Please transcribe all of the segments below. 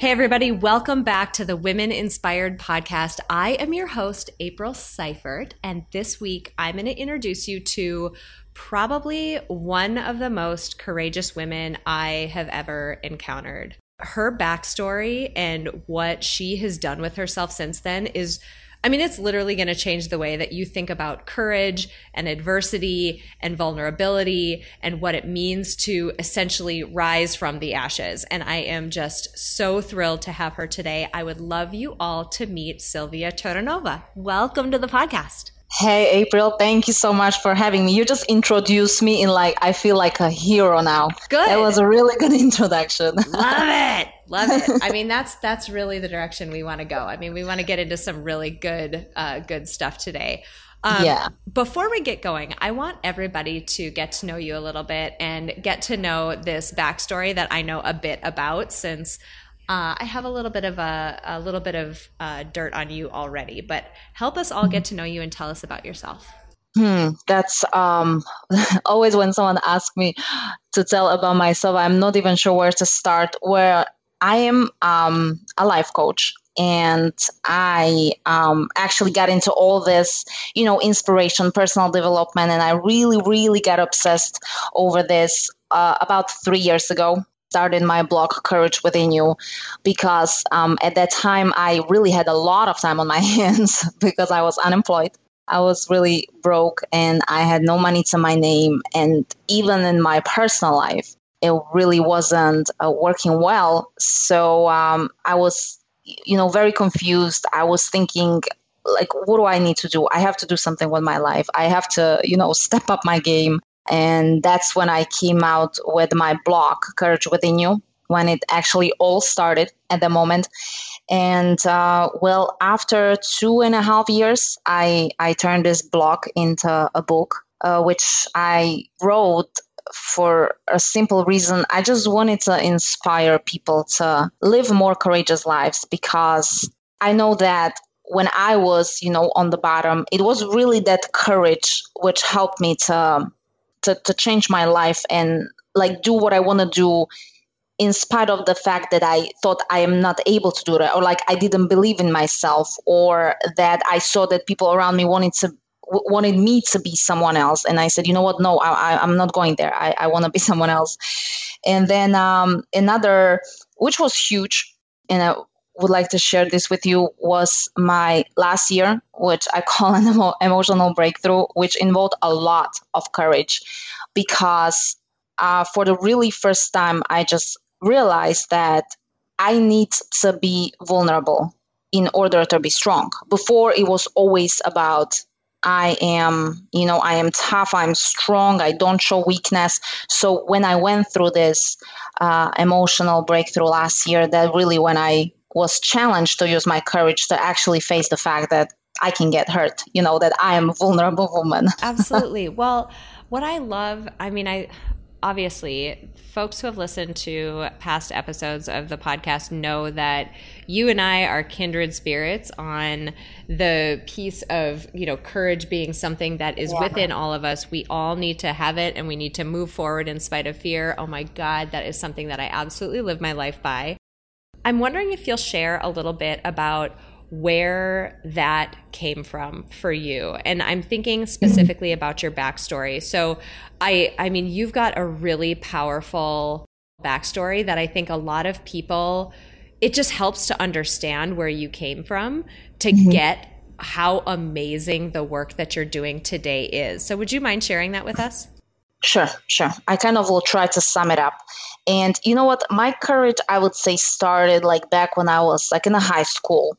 Hey, everybody, welcome back to the Women Inspired Podcast. I am your host, April Seifert, and this week I'm going to introduce you to probably one of the most courageous women I have ever encountered. Her backstory and what she has done with herself since then is I mean, it's literally going to change the way that you think about courage and adversity and vulnerability and what it means to essentially rise from the ashes. And I am just so thrilled to have her today. I would love you all to meet Sylvia Terranova. Welcome to the podcast. Hey, April, thank you so much for having me. You just introduced me in like, I feel like a hero now. Good. That was a really good introduction. Love it. Love it. I mean, that's, that's really the direction we want to go. I mean, we want to get into some really good, uh, good stuff today. Um, yeah. Before we get going, I want everybody to get to know you a little bit and get to know this backstory that I know a bit about since uh, I have a little bit of a, a little bit of uh, dirt on you already, but help us all get to know you and tell us about yourself. Hmm, that's um, always when someone asks me to tell about myself, I'm not even sure where to start. Where I am um, a life coach, and I um, actually got into all this, you know, inspiration, personal development, and I really, really got obsessed over this uh, about three years ago. Started my blog courage within you because um, at that time i really had a lot of time on my hands because i was unemployed. I was really broke and i had no money to my name and even in my personal life it really wasn't uh, working well. So um, i was you know very confused. I was thinking like what do i need to do? I have to do something with my life. I have to you know step up my game. And that's when I came out with my blog, Courage Within You, when it actually all started at the moment. And uh, well, after two and a half years, I, I turned this blog into a book, uh, which I wrote for a simple reason. I just wanted to inspire people to live more courageous lives because I know that when I was, you know, on the bottom, it was really that courage which helped me to to, to change my life and like do what I want to do in spite of the fact that I thought I am not able to do that, or like I didn't believe in myself, or that I saw that people around me wanted to wanted me to be someone else, and I said, you know what, no, I, am not going there. I, I want to be someone else. And then um, another, which was huge, and I would like to share this with you, was my last year, which I call an emo- emotional breakthrough, which involved a lot of courage, because uh, for the really first time, I just realized that I need to be vulnerable in order to be strong. Before, it was always about I am, you know, I am tough, I'm strong, I don't show weakness. So when I went through this uh, emotional breakthrough last year, that really when I was challenged to use my courage to actually face the fact that I can get hurt, you know, that I am a vulnerable woman. Absolutely. Well, what I love, I mean, I obviously, folks who have listened to past episodes of the podcast know that you and I are kindred spirits on the piece of, you know, courage being something that is yeah. within all of us. We all need to have it and we need to move forward in spite of fear. Oh my God, that is something that I absolutely live my life by. I'm wondering if you'll share a little bit about where that came from for you and i'm thinking mm-hmm. specifically about your backstory so i i mean you've got a really powerful backstory that i think a lot of people it just helps to understand where you came from to mm-hmm. get how amazing the work that you're doing today is so would you mind sharing that with us Sure, sure. I kind of will try to sum it up. And you know what? My courage, I would say, started like back when I was like in a high school.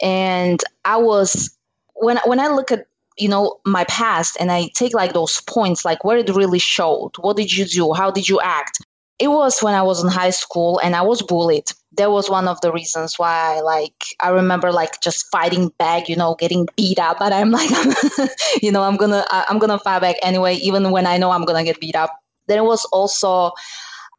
And I was when when I look at you know my past and I take like those points, like where it really showed. What did you do? How did you act? It was when I was in high school and I was bullied. That was one of the reasons why like I remember like just fighting back, you know, getting beat up. But I'm like, you know, I'm gonna I'm gonna fight back anyway, even when I know I'm gonna get beat up. Then it was also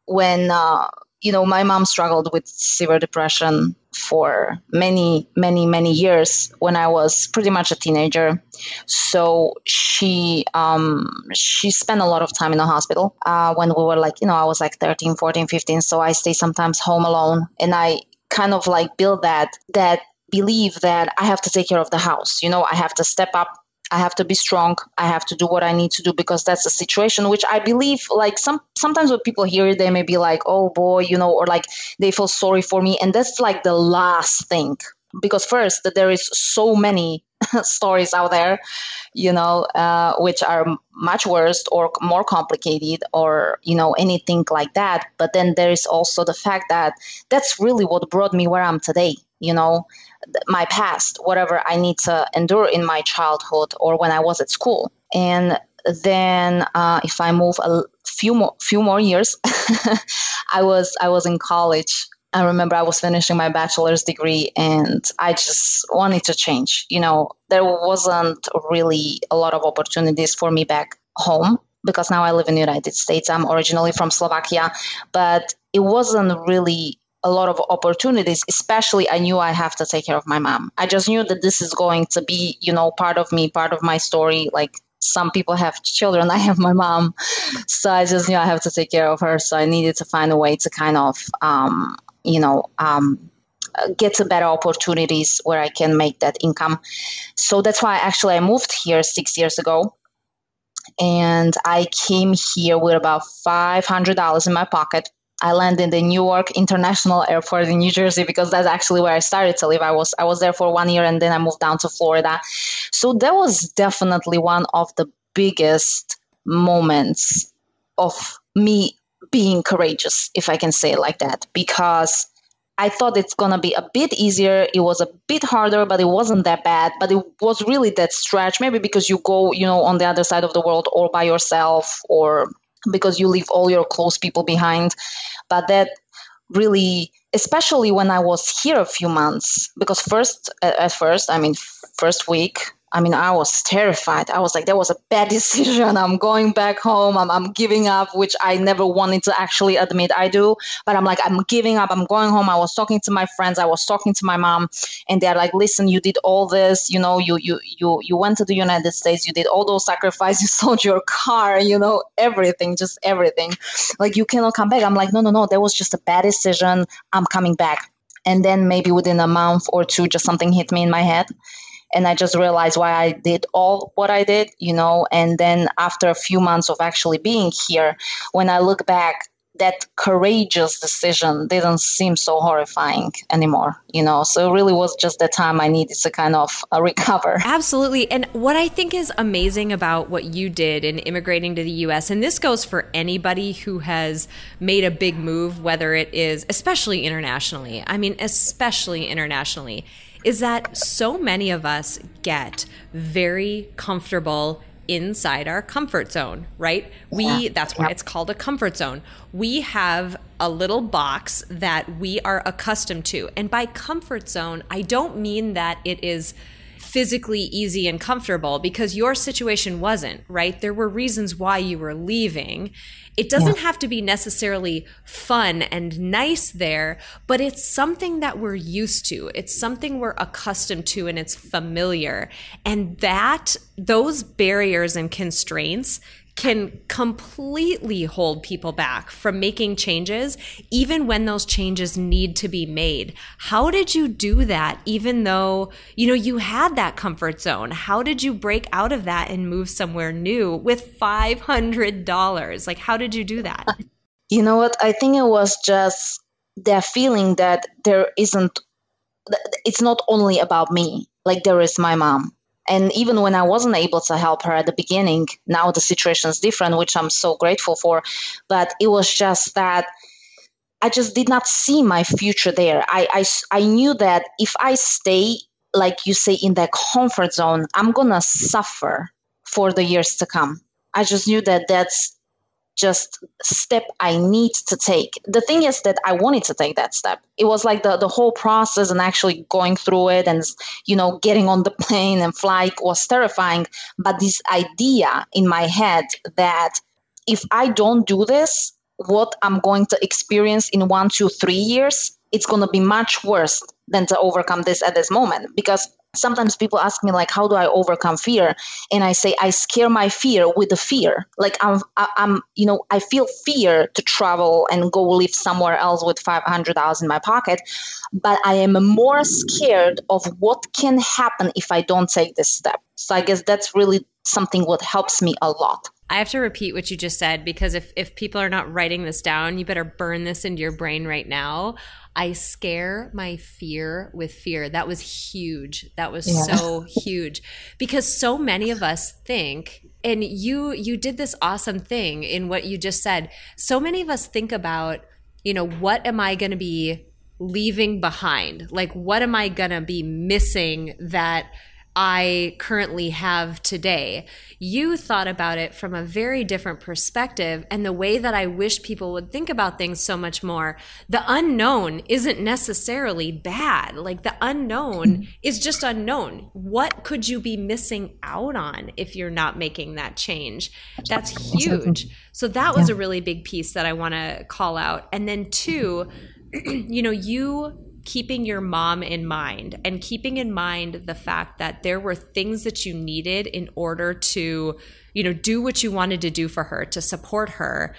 when uh, you know my mom struggled with severe depression for many many many years when i was pretty much a teenager. So she um, she spent a lot of time in the hospital uh, when we were like you know i was like 13 14 15 so i stay sometimes home alone and i kind of like build that that believe that i have to take care of the house. You know i have to step up I have to be strong. I have to do what I need to do because that's a situation which I believe like some sometimes when people hear it, they may be like, oh boy, you know, or like they feel sorry for me. And that's like the last thing. Because first that there is so many stories out there, you know, uh, which are much worse or more complicated or, you know, anything like that. But then there is also the fact that that's really what brought me where I'm today, you know my past, whatever I need to endure in my childhood or when I was at school. And then uh, if I move a few more few more years, I was I was in college. I remember I was finishing my bachelor's degree and I just wanted to change. You know, there wasn't really a lot of opportunities for me back home because now I live in the United States. I'm originally from Slovakia, but it wasn't really a lot of opportunities especially i knew i have to take care of my mom. I just knew that this is going to be you know part of me part of my story. Like some people have children i have my mom. So i just knew i have to take care of her. So i needed to find a way to kind of um, you know um, get to better opportunities where i can make that income. So that's why actually i moved here six years ago. And i came here with about $500 in my pocket I landed in the Newark International Airport in New Jersey because that's actually where I started to live. I was I was there for one year and then I moved down to Florida. So that was definitely one of the biggest moments of me being courageous, if I can say it like that, because I thought it's gonna be a bit easier. It was a bit harder, but it wasn't that bad. But it was really that stretch, maybe because you go, you know, on the other side of the world or by yourself or because you leave all your close people behind. But that really, especially when I was here a few months, because first, at first, I mean, first week, I mean, I was terrified. I was like, that was a bad decision. I'm going back home. I'm, I'm giving up, which I never wanted to actually admit I do. But I'm like, I'm giving up. I'm going home. I was talking to my friends. I was talking to my mom, and they're like, listen, you did all this. You know, you you you you went to the United States. You did all those sacrifices. You sold your car. You know, everything, just everything. Like you cannot come back. I'm like, no, no, no. That was just a bad decision. I'm coming back. And then maybe within a month or two, just something hit me in my head and I just realized why I did all what I did, you know. And then after a few months of actually being here, when I look back, that courageous decision didn't seem so horrifying anymore, you know. So it really was just the time I needed to kind of uh, recover. Absolutely. And what I think is amazing about what you did in immigrating to the US, and this goes for anybody who has made a big move, whether it is especially internationally, I mean, especially internationally is that so many of us get very comfortable inside our comfort zone, right? We that's why it's called a comfort zone. We have a little box that we are accustomed to. And by comfort zone, I don't mean that it is physically easy and comfortable because your situation wasn't, right? There were reasons why you were leaving. It doesn't yeah. have to be necessarily fun and nice there, but it's something that we're used to. It's something we're accustomed to and it's familiar. And that, those barriers and constraints can completely hold people back from making changes, even when those changes need to be made. How did you do that, even though, you know, you had that comfort zone? How did you break out of that and move somewhere new with $500? Like, how did you do that? You know what? I think it was just that feeling that there isn't, it's not only about me. Like, there is my mom and even when i wasn't able to help her at the beginning now the situation is different which i'm so grateful for. But it was just that i just did not see my future there. I i, I knew that if i stay like you say in that comfort zone i'm gonna suffer for the years to come. I just knew that that's just step I need to take. The thing is that I wanted to take that step. It was like the, the whole process and actually going through it and you know getting on the plane and flight was terrifying. But this idea in my head that if I don't do this, what I'm going to experience in one, two, three years, it's going to be much worse than to overcome this at this moment. Because sometimes people ask me like how do i overcome fear? And i say i scare my fear with the fear. Like i'm i'm you know i feel fear to travel and go live somewhere else with 500000 in my pocket. But i am more scared of what can happen if i don't take this step. So i guess that's really something what helps me a lot I have to repeat what you just said because if, if people are not writing this down, you better burn this into your brain right now. I scare my fear with fear. That was huge. That was yeah. so huge because so many of us think and you you did this awesome thing in what you just said. So many of us think about, you know, what am I going to be leaving behind? Like what am I going to be missing that I currently have today. You thought about it from a very different perspective, and the way that I wish people would think about things so much more. The unknown isn't necessarily bad. Like the unknown mm-hmm. is just unknown. What could you be missing out on if you're not making that change? That's huge. So that was a really big piece that I want to call out. And then, two, you know, you keeping your mom in mind and keeping in mind the fact that there were things that you needed in order to, you know, do what you wanted to do for her, to support her.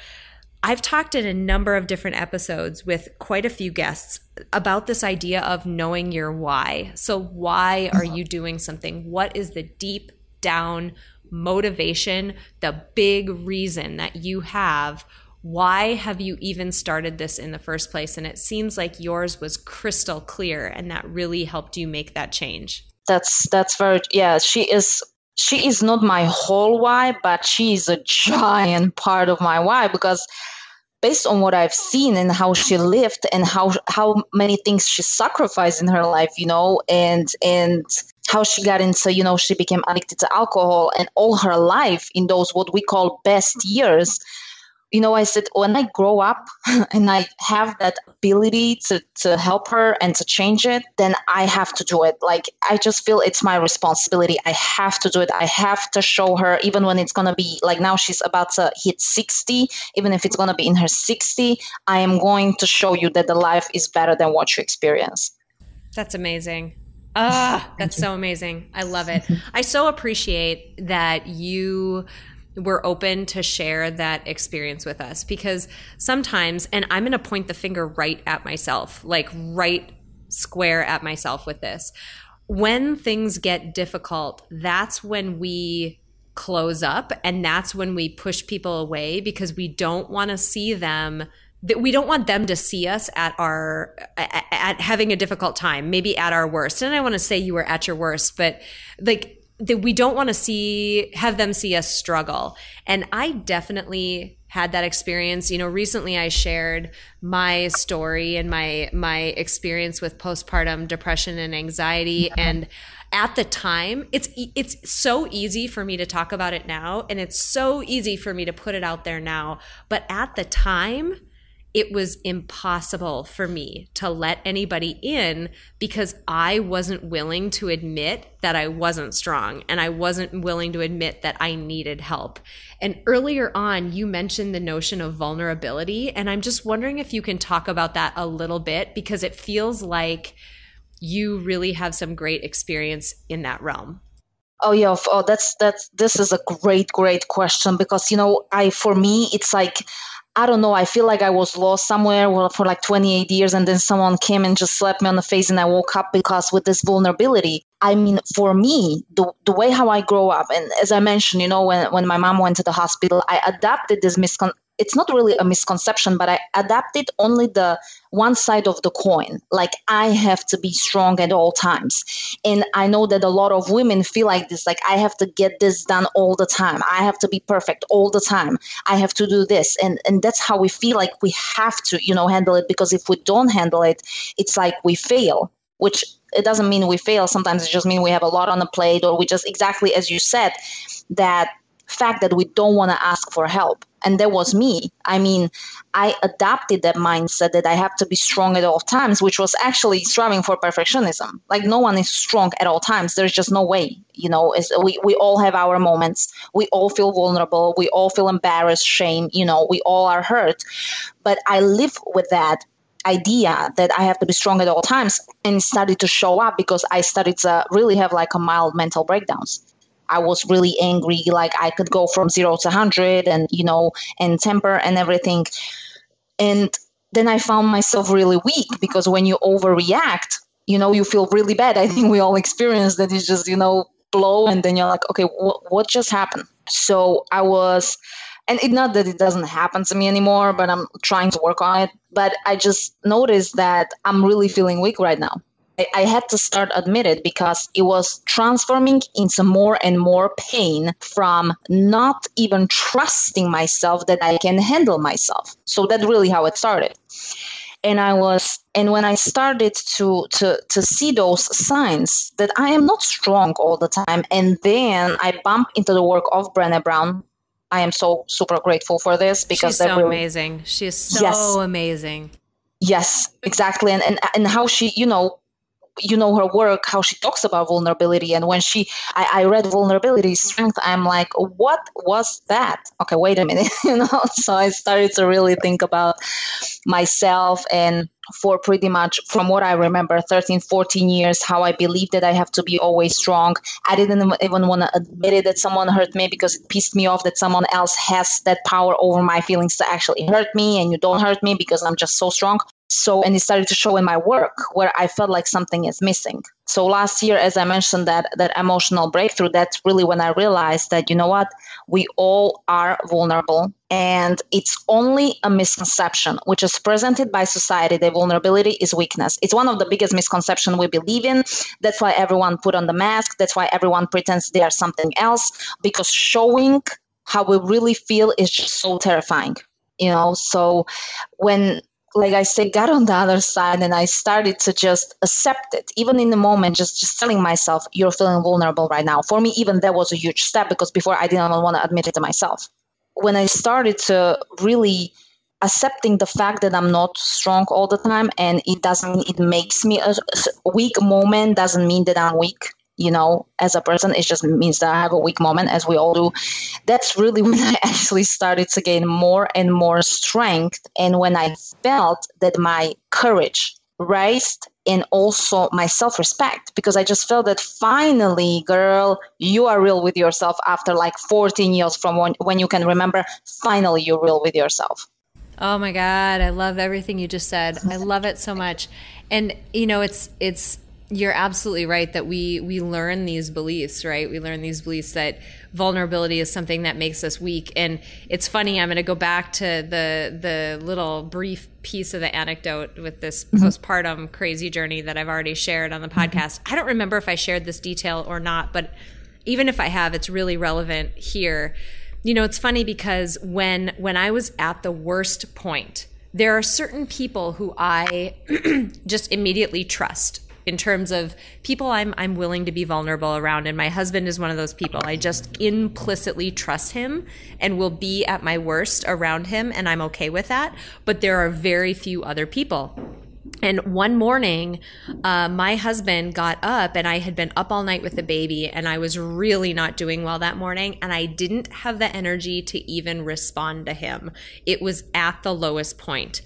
I've talked in a number of different episodes with quite a few guests about this idea of knowing your why. So, why are you doing something? What is the deep down motivation, the big reason that you have why have you even started this in the first place? And it seems like yours was crystal clear and that really helped you make that change. That's that's very yeah, she is she is not my whole why, but she is a giant part of my why because based on what I've seen and how she lived and how how many things she sacrificed in her life, you know, and and how she got into, you know, she became addicted to alcohol and all her life in those what we call best years you know, I said, when I grow up and I have that ability to, to help her and to change it, then I have to do it. Like, I just feel it's my responsibility. I have to do it. I have to show her, even when it's going to be like now she's about to hit 60, even if it's going to be in her 60, I am going to show you that the life is better than what you experience. That's amazing. Ah, that's so amazing. I love it. I so appreciate that you were open to share that experience with us because sometimes, and I'm going to point the finger right at myself, like right square at myself with this. When things get difficult, that's when we close up and that's when we push people away because we don't want to see them that we don't want them to see us at our at, at having a difficult time maybe at our worst and i want to say you were at your worst but like that we don't want to see have them see us struggle. And i definitely had that experience. You know recently i shared my story and my my experience with postpartum depression and anxiety. Mm-hmm. And at the time it's it's so easy for me to talk about it now and it's so easy for me to put it out there now. But at the time it was impossible for me to let anybody in because I wasn't willing to admit that I wasn't strong and I wasn't willing to admit that I needed help. And earlier on, you mentioned the notion of vulnerability. And I'm just wondering if you can talk about that a little bit because it feels like you really have some great experience in that realm. Oh yeah, oh that's that's this is a great great question because you know I for me it's like I don't know. I feel like I was lost somewhere for like 28 years, and then someone came and just slapped me on the face, and I woke up because with this vulnerability. I mean, for me, the, the way how I grow up, and as I mentioned, you know, when, when my mom went to the hospital, I adapted this miscon- it's not really a misconception, but I adapted only the one side of the coin. Like I have to be strong at all times. And I know that a lot of women feel like this like I have to get this done all the time. I have to be perfect all the time. I have to do this. And and that's how we feel like we have to, you know, handle it because if we don't handle it, it's like we fail, which it doesn't mean we fail. Sometimes it just means we have a lot on the plate or we just exactly as you said that fact that we don't want to ask for help. And that was me. I mean, I adopted that mindset that I have to be strong at all times, which was actually striving for perfectionism. Like no one is strong at all times. There's just no way. You know, we, we all have our moments. We all feel vulnerable. We all feel embarrassed, shame. You know, we all are hurt. But I live with that idea that I have to be strong at all times and started to show up because I started to really have like a mild mental breakdowns. I was really angry. Like I could go from zero to 100 and, you know, and temper and everything. And then I found myself really weak because when you overreact, you know, you feel really bad. I think we all experience that. It's just, you know, blow and then you're like, okay, wh- what just happened? So I was, and it's not that it doesn't happen to me anymore, but I'm trying to work on it. But I just noticed that I'm really feeling weak right now. I had to start admit it because it was transforming into more and more pain from not even trusting myself that I can handle myself. So that's really how it started. And I was and when I started to to to see those signs that I am not strong all the time, and then I bump into the work of Brené Brown. I am so super grateful for this because she's so really, amazing. She is so yes, amazing. Yes, exactly. And, and and how she, you know, you know her work how she talks about vulnerability and when she I, I read vulnerability strength i'm like what was that? Okay wait a minute you know? So i started to really think about myself and for pretty much from what i remember 13 14 years how i believed that i have to be always strong. I didn't even want to admit it that someone hurt me because it pissed me off that someone else has that power over my feelings to actually hurt me and you don't hurt me because i'm just so strong so and it started to show in my work where i felt like something is missing. So last year as i mentioned that that emotional breakthrough that's really when i realized that you know what? We all are vulnerable and it's only a misconception which is presented by society that vulnerability is weakness. It's one of the biggest misconceptions we believe in. That's why everyone put on the mask. That's why everyone pretends they are something else because showing how we really feel is just so terrifying you know? So when like I say, got on the other side and I started to just accept it. Even in the moment, just, just telling myself, you're feeling vulnerable right now. For me, even that was a huge step because before I didn't want to admit it to myself. When I started to really accepting the fact that I'm not strong all the time and it doesn't, it makes me a weak moment doesn't mean that I'm weak you know, as a person, it just means that I have a weak moment, as we all do. That's really when I actually started to gain more and more strength. And when I felt that my courage raised and also my self respect, because I just felt that finally, girl, you are real with yourself after like 14 years from when, when you can remember, finally, you're real with yourself. Oh my God, I love everything you just said. I love it so much. And, you know, it's, it's, you're absolutely right that we we learn these beliefs right? We learn these beliefs that vulnerability is something that makes us weak. And it's funny i'm going to go back to the the little brief piece of the anecdote with this mm-hmm. postpartum crazy journey that i've already shared on the mm-hmm. podcast. I don't remember if i shared this detail or not but even if i have it's really relevant here. You know it's funny because when when i was at the worst point there are certain people who I just immediately trust in terms of people I'm I'm willing to be vulnerable around and my husband is one of those people. I just implicitly trust him and will be at my worst around him and I'm okay with that, but there are very few other people. And one morning, uh, my husband got up, and I had been up all night with the baby, and I was really not doing well that morning. And I didn't have the energy to even respond to him. It was at the lowest point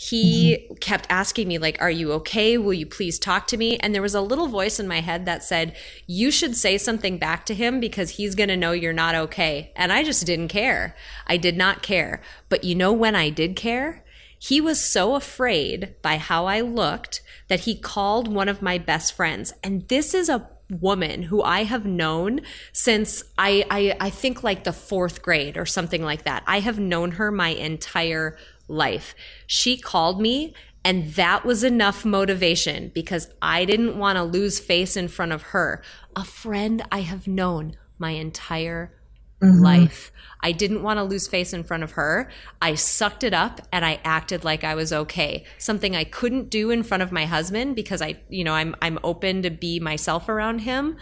he mm-hmm. kept asking me like are you okay? Will you please talk to me? And there was a little voice in my head that said you should say something back to him because he's going to know you're not okay. And i just didn't care. I did not care. But you know when i did care? He was so afraid by how i looked that he called one of my best friends. And this is a woman who I have known since I, I I think like the fourth grade or something like that. I have known her my entire life. She called me and that was enough motivation because I didn't want to lose face in front of her, a friend I have known my entire mm-hmm. life. I didn't want to lose face in front of her. I sucked it up and I acted like I was okay. Something I couldn't do in front of my husband because I, you know, I'm I'm open to be myself around him.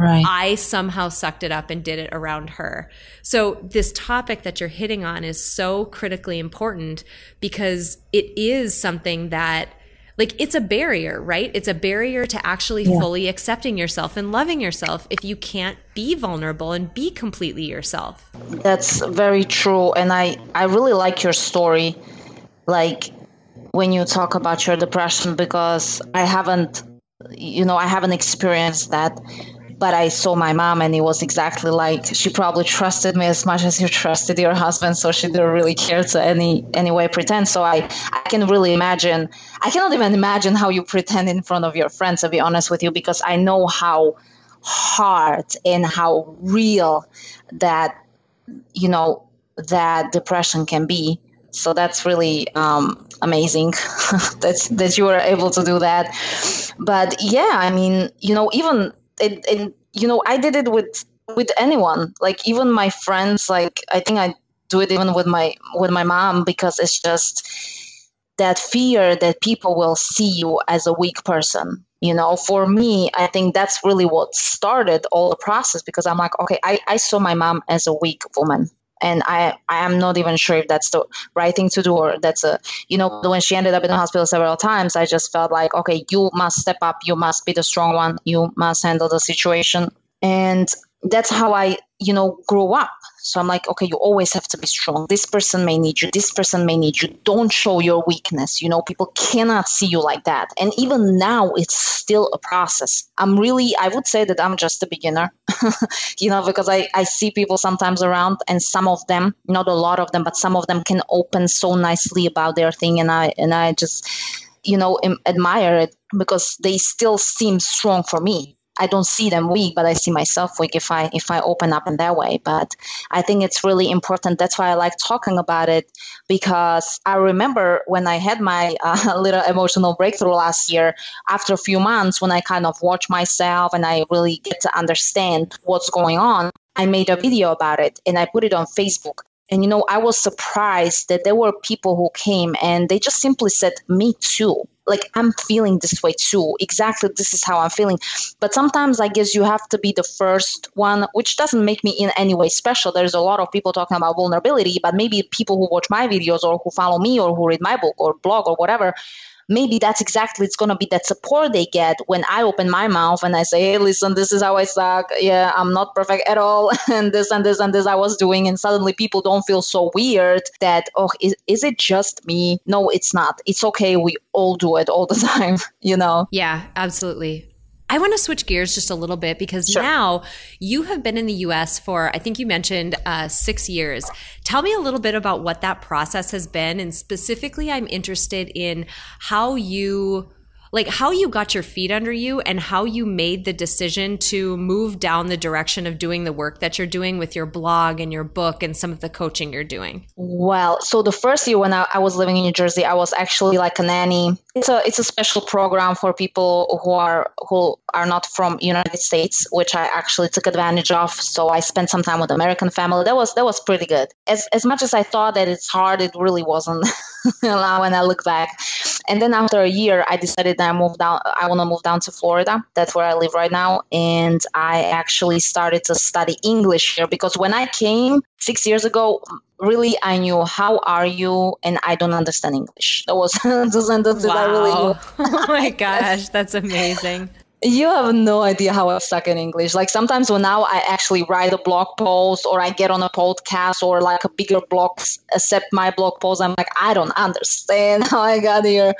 Right. I somehow sucked it up and did it around her. So this topic that you're hitting on is so critically important because it is something that like it's a barrier, right? It's a barrier to actually yeah. fully accepting yourself and loving yourself if you can't be vulnerable and be completely yourself. That's very true and I I really like your story like when you talk about your depression because I haven't you know, I haven't experienced that but I saw my mom and it was exactly like she probably trusted me as much as you trusted your husband so she didn't really care to any any way pretend. So I I can really imagine I cannot even imagine how you pretend in front of your friends to be honest with you because I know how hard and how real that you know that depression can be. So that's really um, amazing that that you were able to do that. But yeah i mean you know even it, it, you know i did it with with anyone. Like even my friends like i think i do it even with my with my mom because it's just that fear that people will see you as a weak person you know? For me i think that's really what started all the process because i'm like okay i, I saw my mom as a weak woman and I I am not even sure if that's the right thing to do or that's a you know when she ended up in the hospital several times I just felt like okay you must step up you must be the strong one you must handle the situation. And that's how I you know grow up so I'm like, okay, you always have to be strong. This person may need you. This person may need you. Don't show your weakness. You know, people cannot see you like that. And even now, it's still a process. I'm really, I would say that I'm just a beginner, you know, because I, I see people sometimes around and some of them, not a lot of them, but some of them can open so nicely about their thing. And I, and I just, you know, admire it because they still seem strong for me I don't see them weak, but I see myself weak if I if I open up in that way. But I think it's really important. That's why I like talking about it because I remember when I had my uh, little emotional breakthrough last year. After a few months, when I kind of watch myself and I really get to understand what's going on, I made a video about it and I put it on Facebook. And you know, I was surprised that there were people who came and they just simply said, Me too. Like, I'm feeling this way too. Exactly, this is how I'm feeling. But sometimes I guess you have to be the first one, which doesn't make me in any way special. There's a lot of people talking about vulnerability, but maybe people who watch my videos or who follow me or who read my book or blog or whatever maybe that's exactly it's going to be that support they get when i open my mouth and i say hey listen this is how i suck. Yeah i'm not perfect at all. And this and this and this i was doing and suddenly people don't feel so weird that oh is, is it just me? No it's not. It's okay we all do it all the time you know? Yeah absolutely I want to switch gears just a little bit because sure. now you have been in the US for, I think you mentioned uh, six years. Tell me a little bit about what that process has been. And specifically, I'm interested in how you like how you got your feet under you and how you made the decision to move down the direction of doing the work that you're doing with your blog and your book and some of the coaching you're doing. Well, so the first year when I, I was living in New Jersey, I was actually like a nanny. It's a it's a special program for people who are who are not from United States, which I actually took advantage of. So I spent some time with American family. That was that was pretty good. As as much as I thought that it's hard, it really wasn't. when I look back, and then after a year, I decided that I moved down. I want to move down to Florida. That's where I live right now, and I actually started to study English here because when I came six years ago, really I knew how are you, and I don't understand English. That was the sentences wow. I really knew. oh my gosh, that's amazing you have no idea how I'm stuck in English. Like sometimes when now I actually write a blog post or I get on a podcast or like a bigger blog, accept my blog post, I'm like, I don't understand how I got here.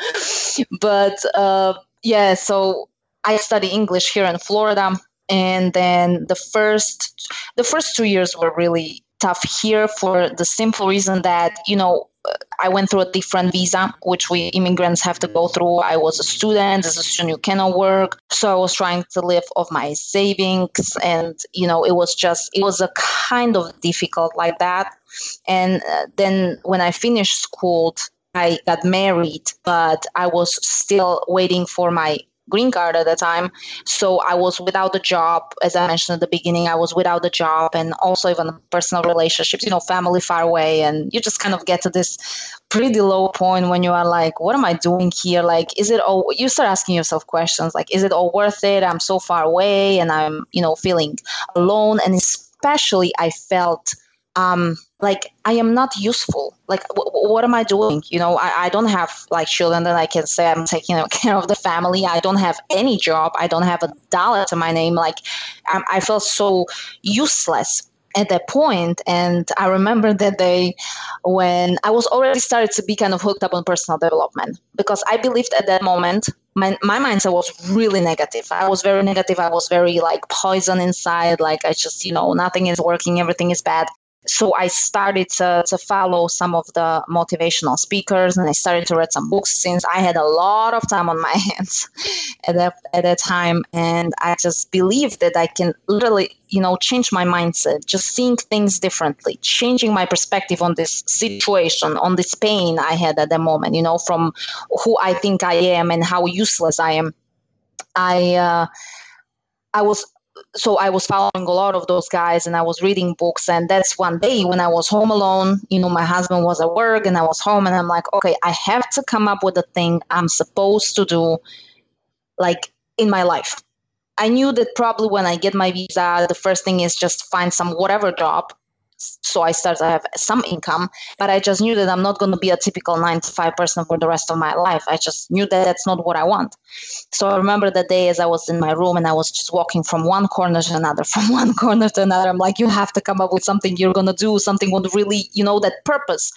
But uh, yeah, so I study English here in Florida. And then the first, the first two years were really tough here for the simple reason that, you know, I went through a different visa, which we immigrants have to go through. I was a student. As a student, you cannot work. So I was trying to live off my savings. And, you know, it was just, it was a kind of difficult like that. And uh, then when I finished school, I got married, but I was still waiting for my green card at the time. So I was without a job. As I mentioned at the beginning, I was without a job and also even personal relationships, you know, family far away. And you just kind of get to this pretty low point when you are like, what am I doing here? Like, is it all, you start asking yourself questions like, is it all worth it? I'm so far away and I'm, you know, feeling alone. And especially I felt um, like I am not useful. Like, w- what am I doing? You know, I, I don't have like children that I can say I'm taking care of the family. I don't have any job. I don't have a dollar to my name. Like, um, I felt so useless at that point and i remember that day when i was already started to be kind of hooked up on personal development because i believed at that moment my, my mindset was really negative i was very negative i was very like poison inside like i just you know nothing is working everything is bad so I started to, to follow some of the motivational speakers and I started to read some books since I had a lot of time on my hands at that, at that time. And I just believed that I can literally, you know, change my mindset, just seeing things differently, changing my perspective on this situation, on this pain I had at the moment, you know, from who I think I am and how useless I am. I, uh, I was so I was following a lot of those guys and I was reading books. And that's one day when I was home alone, you know, my husband was at work and I was home and I'm like, okay, I have to come up with a thing I'm supposed to do like in my life. I knew that probably when I get my visa, the first thing is just find some whatever job so I started to have some income, but I just knew that I'm not going to be a typical nine to five person for the rest of my life. I just knew that that's not what I want. So I remember the day as I was in my room and I was just walking from one corner to another, from one corner to another. I'm like, you have to come up with something you're going to do, something would really, you know, that purpose.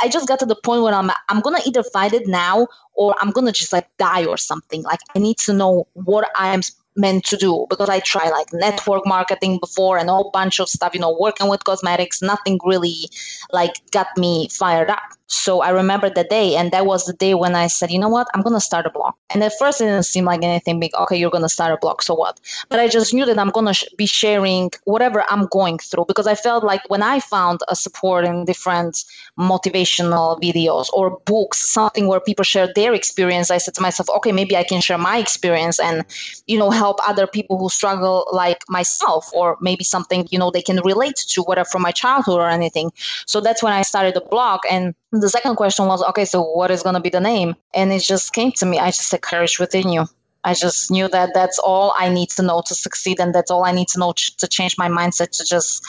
I just got to the point where I'm, I'm going to either fight it now or I'm going to just like die or something. Like I need to know what I am meant to do because I tried like network marketing before and a whole bunch of stuff, you know, working with cosmetics, nothing really like got me fired up. So I remember the day, and that was the day when I said, you know what, I'm to start a blog. And at first, it didn't seem like anything big. Okay, you're to start a blog, so what? But I just knew that I'm to sh- be sharing whatever I'm going through because I felt like when I found a support in different motivational videos or books, something where people share their experience, I said to myself, okay, maybe I can share my experience and, you know, help other people who struggle like myself, or maybe something, you know, they can relate to, whether from my childhood or anything. So that's when I started the blog. And the second question was, okay, so what is going to be the name? And it just came to me. I just said, courage within you. I just knew that that's all I need to know to succeed, and that's all I need to know ch- to change my mindset to just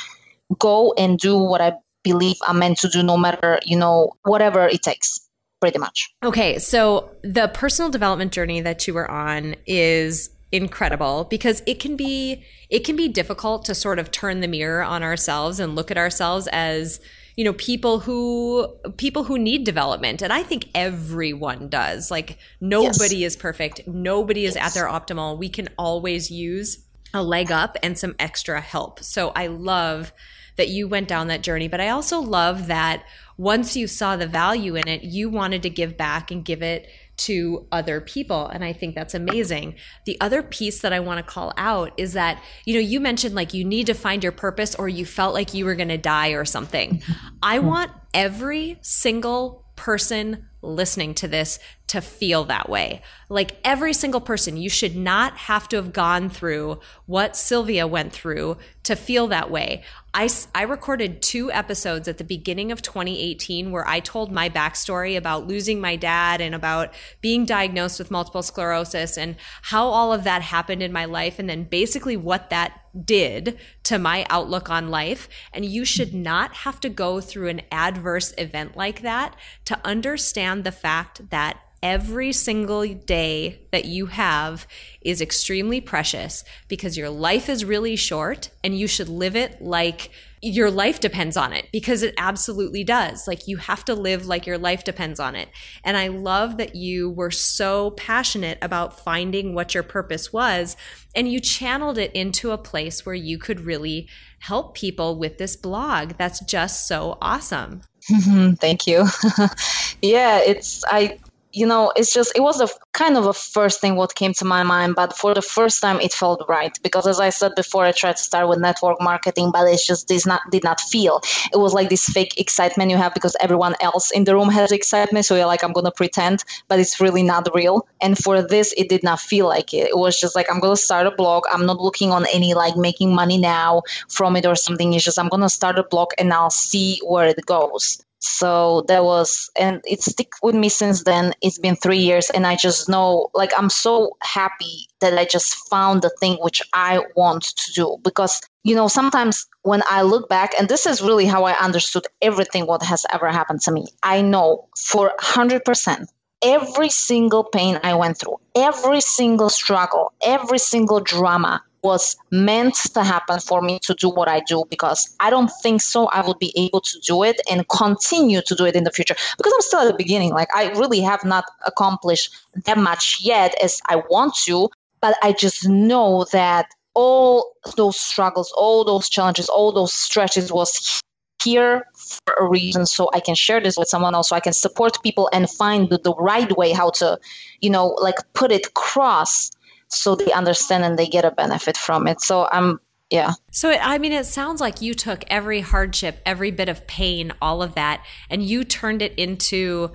go and do what I believe I'm meant to do, no matter you know whatever it takes. Pretty much. Okay, so the personal development journey that you were on is incredible because it can be it can be difficult to sort of turn the mirror on ourselves and look at ourselves as you know people who people who need development. And i think everyone does. Like nobody yes. is perfect. Nobody is at their optimal. We can always use a leg up and some extra help. So i love that you went down that journey but i also love that once you saw the value in it you wanted to give back and give it to other people. And I think that's amazing. The other piece that I want to call out is that, you know, you mentioned like you need to find your purpose or you felt like you were going to die or something. I hmm. want every single person listening to this to feel that way. Like every single person, you should not have to have gone through what Sylvia went through to feel that way. I, I recorded two episodes at the beginning of 2018 where I told my backstory about losing my dad and about being diagnosed with multiple sclerosis and how all of that happened in my life and then basically what that did to my outlook on life. And you should not have to go through an adverse event like that to understand the fact that every single day that you have is extremely precious because your life is really short and you should live it like your life depends on it because it absolutely does. Like you have to live like your life depends on it. And I love that you were so passionate about finding what your purpose was and you channeled it into a place where you could really help people with this blog. That's just so awesome. Mm-hmm. Thank you. yeah, it's I you know, it's just, it was a kind of a first thing what came to my mind, but for the first time it felt right because as I said before, I tried to start with network marketing, but it just did not, did not feel. It was like this fake excitement you have because everyone else in the room has excitement. So you're like, I'm to pretend, but it's really not real. And for this, it did not feel like it. It was just like, I'm to start a blog. I'm not looking on any like making money now from it or something. It's just, I'm to start a blog and I'll see where it goes so that was and it stick with me since then. It's been three years and i just know like i'm so happy that i just found the thing which i want to do. Because you know sometimes when i look back and this is really how i understood everything what has ever happened to me. I know for 100% every single pain i went through every single struggle every single drama was meant to happen for me to do what I do because I don't think so I would be able to do it and continue to do it in the future because I'm still at the beginning. Like I really have not accomplished that much yet as I want to, but I just know that all those struggles, all those challenges, all those stretches was here for a reason so I can share this with someone else so I can support people and find the, the right way how to, you know, like put it across so they understand and they get a benefit from it. So I'm yeah. So I mean it sounds like you took every hardship, every bit of pain, all of that and you turned it into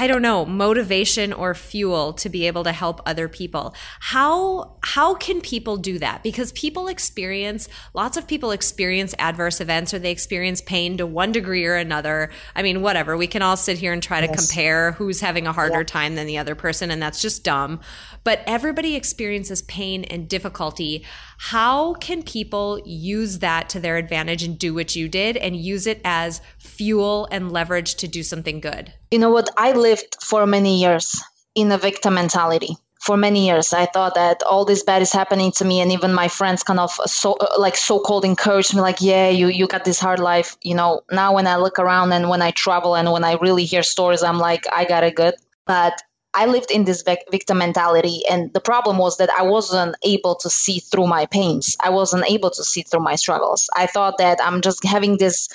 I don't know, motivation or fuel to be able to help other people. How how can people do that? Because people experience lots of people experience adverse events or they experience pain to one degree or another. I mean, whatever. We can all sit here and try yes. to compare who's having a harder yeah. time than the other person and that's just dumb. But everybody experiences pain and difficulty. How can people use that to their advantage and do what you did and use it as fuel and leverage to do something good? You know what? I lived for many years in a victim mentality for many years i thought that all this bad is happening to me and even my friends kind of so like so-called encouraged me like yeah you you got this hard life you know now when i look around and when i travel and when i really hear stories i'm like i got it good but i lived in this victim mentality and the problem was that i wasn't able to see through my pains. I wasn't able to see through my struggles. I thought that i'm just having this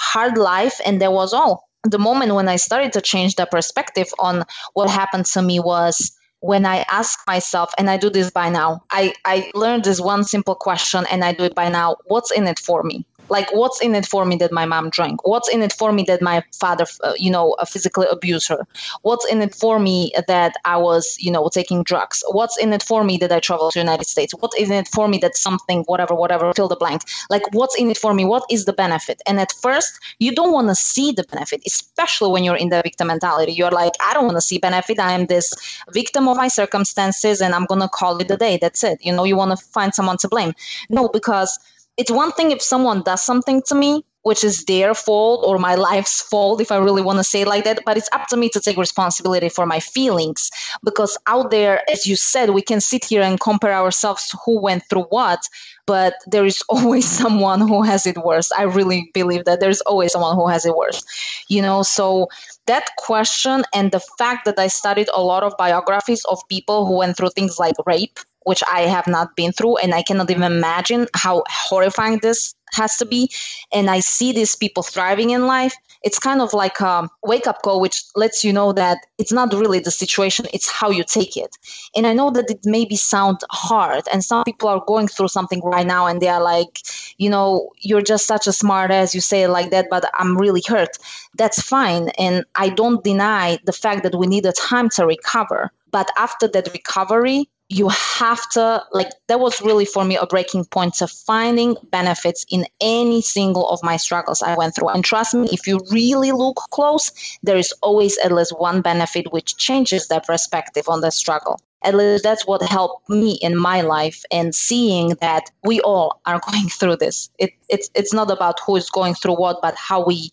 hard life and that was all. The moment when I started to change the perspective on what happened to me was when I ask myself, and I do this by now, I, I learned this one simple question and I do it by now what's in it for me? Like what's in it for me that my mom drank? What's in it for me that my father uh, you know physically abused her? What's in it for me that i was you know taking drugs? What's in it for me that i traveled to the united states? What's in it for me that something whatever whatever fill the blank? Like what's in it for me? What is the benefit? And at first you don't want to see the benefit especially when you're in the victim mentality. You're like i don't want to see benefit. I am this victim of my circumstances and i'm to call it a day. That's it. You know you want to find someone to blame. No because it's one thing if someone does something to me which is their fault or my life's fault if i really want to say it like that but it's up to me to take responsibility for my feelings. Because out there as you said we can sit here and compare ourselves to who went through what but there is always someone who has it worse. I really believe that there's always someone who has it worse you know? So that question and the fact that i studied a lot of biographies of people who went through things like rape which I have not been through, and I cannot even imagine how horrifying this has to be. And I see these people thriving in life. It's kind of like a wake up call, which lets you know that it's not really the situation, it's how you take it. And I know that it maybe sound hard, and some people are going through something right now, and they are like, you know, you're just such a smart ass, you say it like that, but I'm really hurt. That's fine. And I don't deny the fact that we need a time to recover. But after that recovery, you have to like that was really for me a breaking point to finding benefits in any single of my struggles i went through. And trust me if you really look close there is always at least one benefit which changes that perspective on the struggle. At least that's what helped me in my life and seeing that we all are going through this. It, it's it's not about who is going through what but how we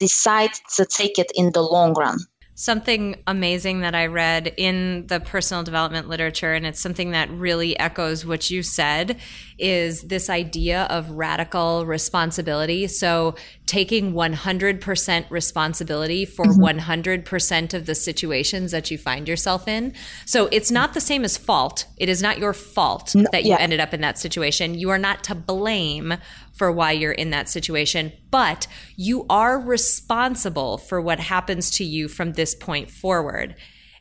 decide to take it in the long run something amazing that I read in the personal development literature, and it's something that really echoes what you said, is this idea of radical responsibility. So taking 100% responsibility for mm-hmm. 100% of the situations that you find yourself in. So it's not the same as fault. It is not your fault no, that you yeah. ended up in that situation. You are not to blame for why you're in that situation, but you are responsible for what happens to you from this point forward.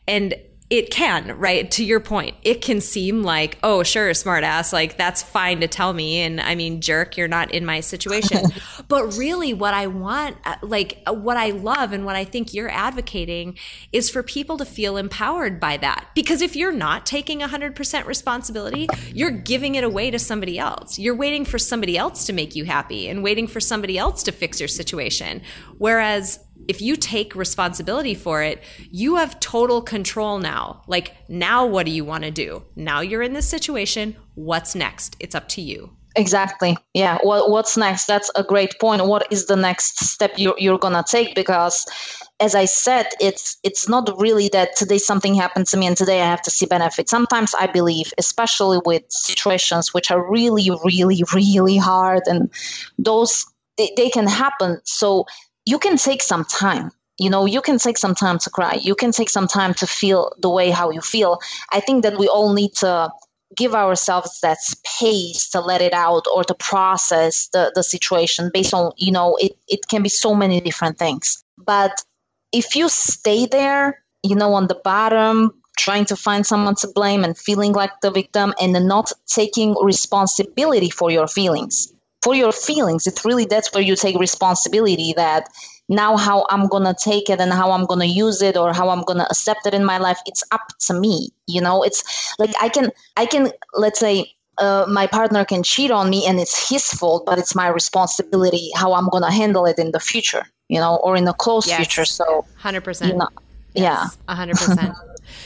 And it can, right? To your point, it can seem like, oh, sure, smartass, like that's fine to tell me. And I mean, jerk, you're not in my situation. but really, what I want, uh, like uh, what I love and what I think you're advocating is for people to feel empowered by that. Because if you're not taking 100% responsibility, you're giving it away to somebody else. You're waiting for somebody else to make you happy and waiting for somebody else to fix your situation. Whereas if you take responsibility for it, you have total control now. Like, now what do you want to do? Now you're in this situation. What's next? It's up to you. Exactly. Yeah. Well, what's next? That's a great point. What is the next step you're, you're going to take? Because as I said, it's it's not really that today something happened to me and today I have to see benefit. Sometimes I believe, especially with situations which are really, really, really hard and those they, they can happen. So you can take some time. You know you can take some time to cry. You can take some time to feel the way how you feel. I think that we all need to give ourselves that space to let it out or to process the, the situation based on you know it, it can be so many different things. But if you stay there you know on the bottom trying to find someone to blame and feeling like the victim and not taking responsibility for your feelings for your feelings. It's really that's where you take responsibility that now how I'm going to take it and how I'm going to use it or how I'm going to accept it in my life, it's up to me. You know, it's like I can, I can, let's say, uh, my partner can cheat on me and it's his fault, but it's my responsibility how I'm going to handle it in the future, you know, or in the close yes. future. So, 100%. You know, yes, yeah. 100%.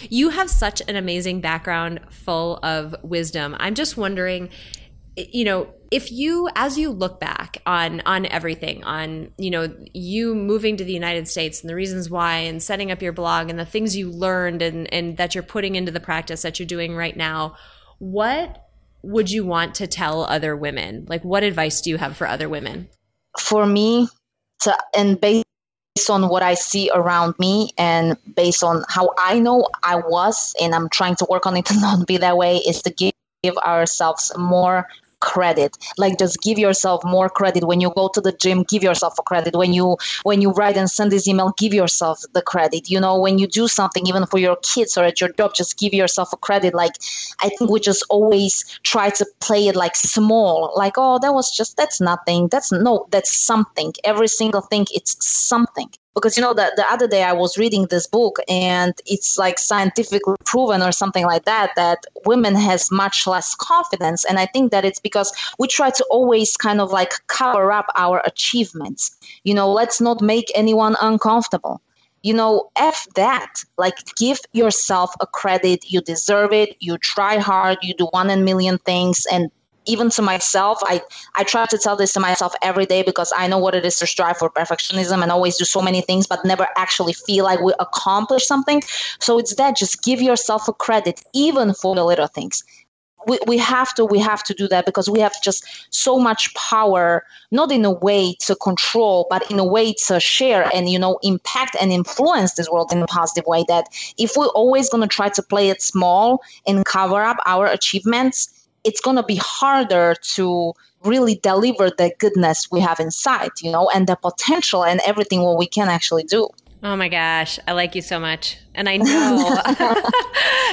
you have such an amazing background full of wisdom. I'm just wondering, you know, if you as you look back on on everything on you know you moving to the united states and the reasons why and setting up your blog and the things you learned and and that you're putting into the practice that you're doing right now what would you want to tell other women? Like what advice do you have for other women? For me to and based on what I see around me and based on how I know I was, and I'm trying to work on it to not be that way, is to give ourselves more credit. Like just give yourself more credit. When you go to the gym give yourself a credit. When you when you write and send this email give yourself the credit. You know when you do something even for your kids or at your job just give yourself a credit. Like i think we just always try to play it like small. Like oh that was just that's nothing. That's no that's something. Every single thing it's something because you know that the other day i was reading this book and it's like scientifically proven or something like that that women has much less confidence. And i think that it's because we try to always kind of like cover up our achievements. You know let's not make anyone uncomfortable. You know f that like give yourself a credit. You deserve it. You try hard. You do one in million things and even to myself i i try to tell this to myself every day because i know what it is to strive for perfectionism and always do so many things but never actually feel like we accomplish something. So it's that just give yourself a credit even for the little things. We, we have to we have to do that because we have just so much power not in a way to control but in a way to share and you know impact and influence this world in a positive way that if we're always going to try to play it small and cover up our achievements it's going to be harder to really deliver the goodness we have inside, you know, and the potential and everything what we can actually do. Oh my gosh, I like you so much, and I know,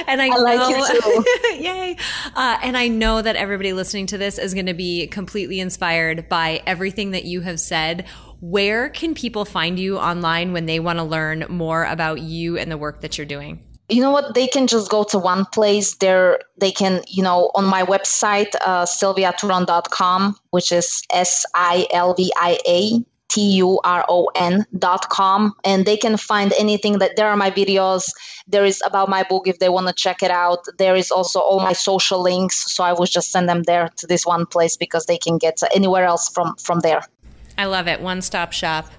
and I, I like you too. yay! Uh, and I know that everybody listening to this is going to be completely inspired by everything that you have said. Where can people find you online when they want to learn more about you and the work that you're doing? You know what? They can just go to one place. There they can you know on my website uh, silviaturon.com which is s-i-l-v-i-a T-U-R-O-N dot com and they can find anything that there are my videos. There is about my book if they want to check it out. There is also all my social links so i will just send them there to this one place because they can get anywhere else from from there. I love it. One stop shop.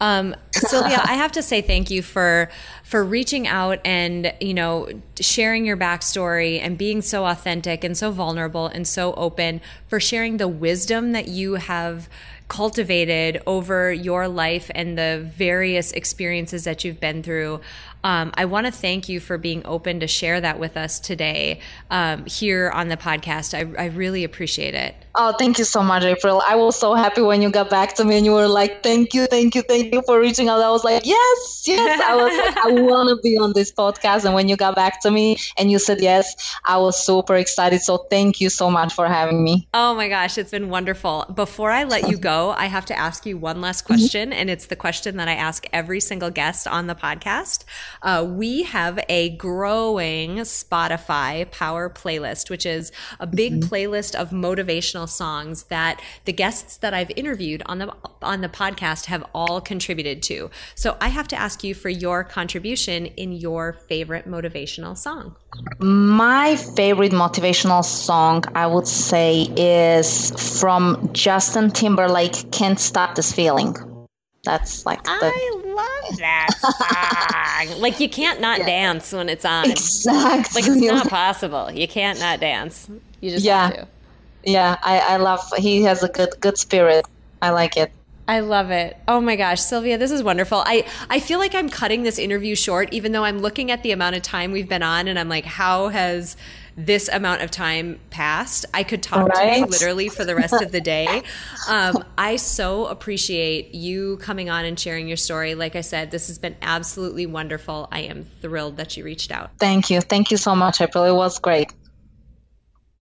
Um, Silvia, I have to say thank you for for reaching out and you know sharing your backstory and being so authentic and so vulnerable and so open for sharing the wisdom that you have cultivated over your life and the various experiences that you've been through. Um, I want to thank you for being open to share that with us today um, here on the podcast. I, I really appreciate it. Oh, thank you so much, April. I was so happy when you got back to me and you were like, thank you, thank you, thank you for reaching out. I was like, yes, yes. I was like, I want to be on this podcast. And when you got back to me and you said yes, I was super excited. So thank you so much for having me. Oh my gosh, it's been wonderful. Before I let you go, I have to ask you one last question. And it's the question that I ask every single guest on the podcast. Uh, we have a growing Spotify power playlist, which is a big mm-hmm. playlist of motivational songs that the guests that I've interviewed on the on the podcast have all contributed to. So I have to ask you for your contribution in your favorite motivational song. My favorite motivational song, I would say, is from Justin Timberlake, "Can't Stop This Feeling." That's like the, I love that song. like you can't not yeah. dance when it's on. Exactly. Like it's not possible. You can't not dance. You just yeah. Yeah, I, I love. He has a good good spirit. I like it. I love it. Oh my gosh, Silvia, this is wonderful. I, I feel like I'm cutting this interview short, even though I'm looking at the amount of time we've been on and I'm like, how has this amount of time passed? I could talk right? to you literally for the rest of the day. Um, I so appreciate you coming on and sharing your story. Like I said, this has been absolutely wonderful. I am thrilled that you reached out. Thank you. Thank you so much, April. It was great.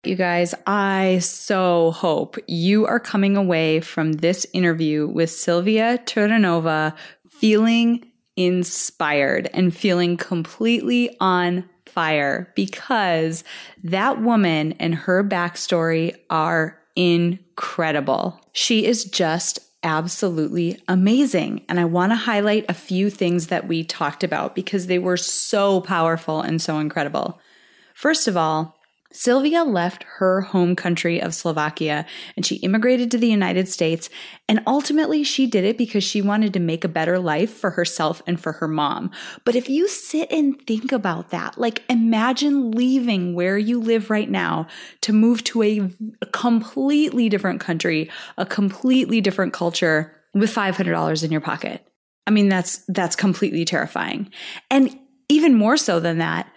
You guys, I so hope you are coming away from this interview with Silvia Turonova feeling inspired and feeling completely on fire because that woman and her backstory are incredible. She is just absolutely amazing. And I want to highlight a few things that we talked about because they were so powerful and so incredible. First of all, Silvia left her home country of Slovakia and she immigrated to the United States. And ultimately, she did it because she wanted to make a better life for herself and for her mom. But if you sit and think about that, like imagine leaving where you live right now to move to a, completely different country, a completely different culture with $500 in your pocket. I mean, that's, that's completely terrifying. And even more so than that,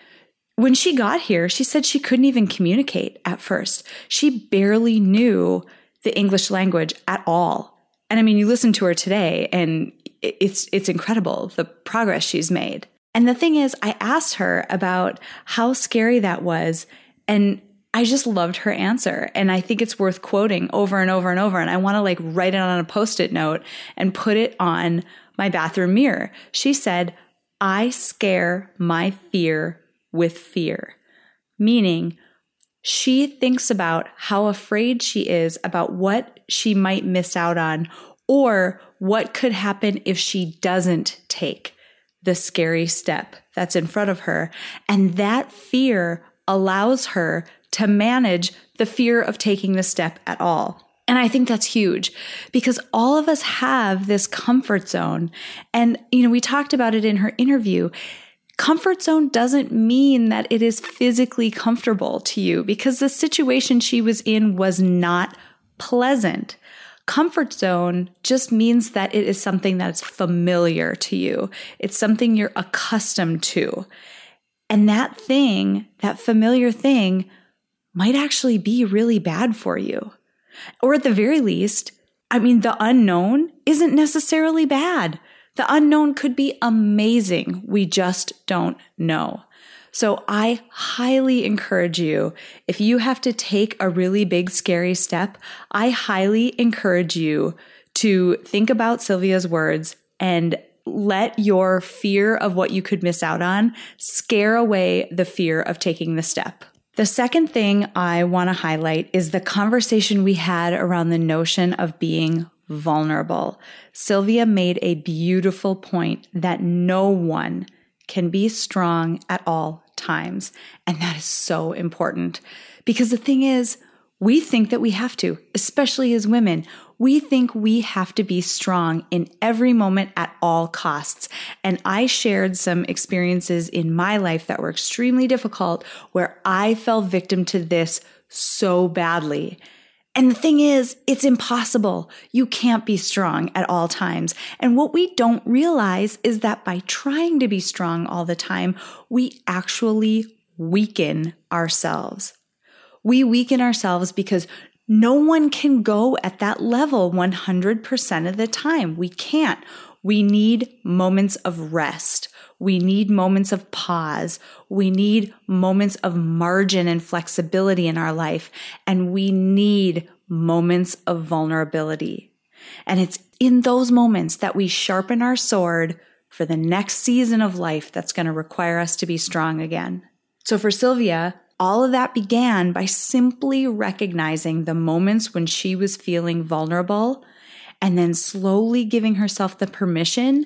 when she got here, she said she couldn't even communicate at first. She barely knew the English language at all. And I mean, you listen to her today and it's it's incredible the progress she's made. And the thing is, I asked her about how scary that was and I just loved her answer. And I think it's worth quoting over and over and over. And I want to like write it on a post it note and put it on my bathroom mirror. She said, I scare my fear with fear, meaning she thinks about how afraid she is about what she might miss out on or what could happen if she doesn't take the scary step that's in front of her. And that fear allows her to manage the fear of taking the step at all. And I think that's huge because all of us have this comfort zone. And, you know, we talked about it in her interview comfort zone doesn't mean that it is physically comfortable to you because the situation she was in was not pleasant. Comfort zone just means that it is something that's familiar to you. It's something you're accustomed to. And that thing, that familiar thing, might actually be really bad for you. Or at the very least, I mean, the unknown isn't necessarily bad. The unknown could be amazing. We just don't know. So I highly encourage you, if you have to take a really big, scary step, I highly encourage you to think about Silvia's words and let your fear of what you could miss out on scare away the fear of taking the step. The second thing I want to highlight is the conversation we had around the notion of being vulnerable. Silvia made a beautiful point that no one can be strong at all times. And that is so important because the thing is, we think that we have to, especially as women. We think we have to be strong in every moment at all costs. And I shared some experiences in my life that were extremely difficult where I fell victim to this so badly. And the thing is, it's impossible. You can't be strong at all times. And what we don't realize is that by trying to be strong all the time, we actually weaken ourselves. We weaken ourselves because no one can go at that level 100% of the time. We can't. We need moments of rest. We need moments of pause. We need moments of margin and flexibility in our life. And we need moments of vulnerability. And it's in those moments that we sharpen our sword for the next season of life that's going to require us to be strong again. So for Silvia, all of that began by simply recognizing the moments when she was feeling vulnerable and then slowly giving herself the permission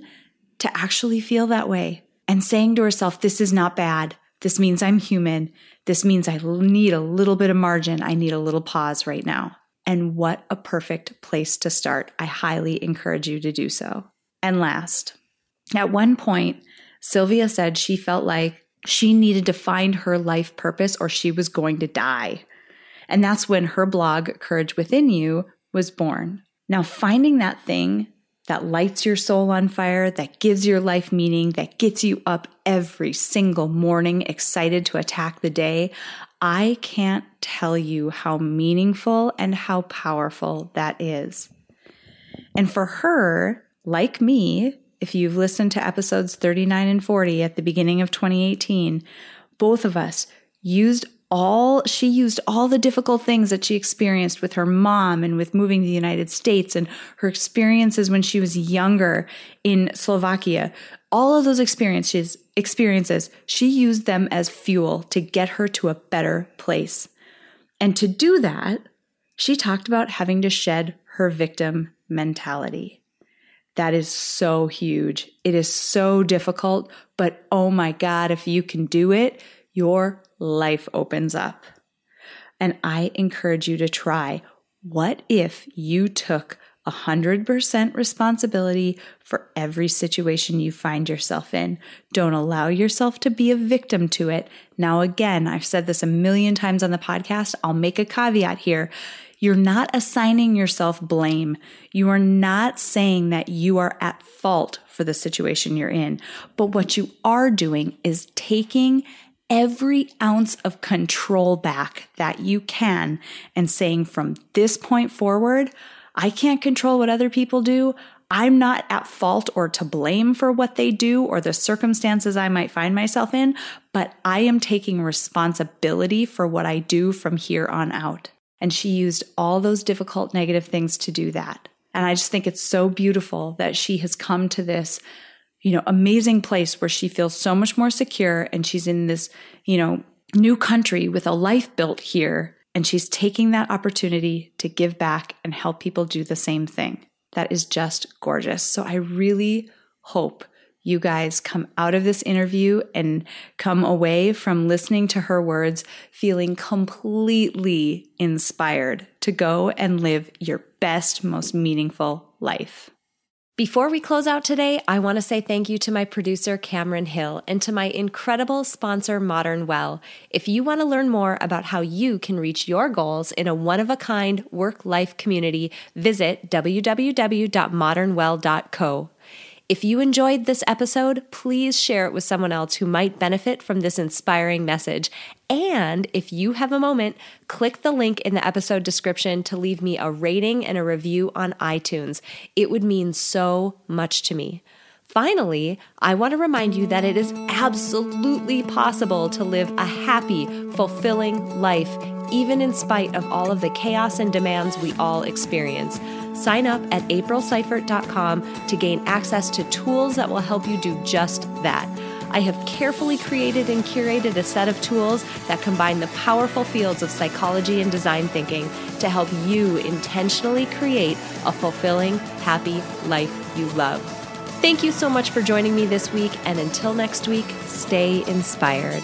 to actually feel that way and saying to herself, This is not bad. This means I'm human. This means I need a little bit of margin. I need a little pause right now. And what a perfect place to start. I highly encourage you to do so. And last, at one point, Silvia said she felt like she needed to find her life purpose or she was going to die. And that's when her blog, Courage Within You, was born. Now, finding that thing that lights your soul on fire, that gives your life meaning, that gets you up every single morning excited to attack the day, I can't tell you how meaningful and how powerful that is. And for her, like me, if you've listened to episodes 39 and 40 at the beginning of 2018, both of us used all she used all the difficult things that she experienced with her mom and with moving to the United States and her experiences when she was younger in Slovakia. All of those experiences experiences, she used them as fuel to get her to a better place. And to do that, she talked about having to shed her victim mentality. That is so huge. It is so difficult, but oh my God, if you can do it, your life opens up. And I encourage you to try. What if you took 100% responsibility for every situation you find yourself in. Don't allow yourself to be a victim to it. Now, again, I've said this a million times on the podcast. I'll make a caveat here. You're not assigning yourself blame. You are not saying that you are at fault for the situation you're in. But what you are doing is taking every ounce of control back that you can and saying from this point forward, I can't control what other people do. I'm not at fault or to blame for what they do or the circumstances I might find myself in, but I am taking responsibility for what I do from here on out. And she used all those difficult negative things to do that. And I just think it's so beautiful that she has come to this you know, amazing place where she feels so much more secure and she's in this, you know, new country with a life built here. And she's taking that opportunity to give back and help people do the same thing. That is just gorgeous. So I really hope you guys come out of this interview and come away from listening to her words feeling completely inspired to go and live your best, most meaningful life. Before we close out today, I want to say thank you to my producer, Cameron Hill, and to my incredible sponsor, Modern Well. If you want to learn more about how you can reach your goals in a one of a kind work life community, visit www.modernwell.co. If you enjoyed this episode, please share it with someone else who might benefit from this inspiring message. And if you have a moment, click the link in the episode description to leave me a rating and a review on iTunes. It would mean so much to me. Finally, I want to remind you that it is absolutely possible to live a happy, fulfilling life, even in spite of all of the chaos and demands we all experience. Sign up at aprilseifert.com to gain access to tools that will help you do just that. I have carefully created and curated a set of tools that combine the powerful fields of psychology and design thinking to help you intentionally create a fulfilling, happy life you love. Thank you so much for joining me this week, and until next week, stay inspired.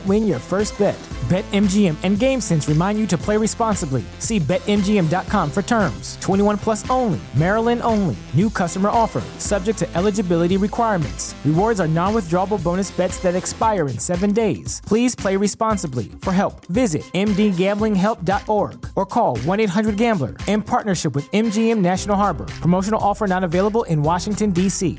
don't win your first bet. BetMGM and GameSense remind you to play responsibly. See BetMGM.com for terms. 21 plus only, Maryland only. New customer offer, subject to eligibility requirements. Rewards are non withdrawable bonus bets that expire in seven days. Please play responsibly. For help, visit mdgamblinghelp.org or call 1 800 Gambler in partnership with MGM National Harbor. Promotional offer not available in Washington, D.C.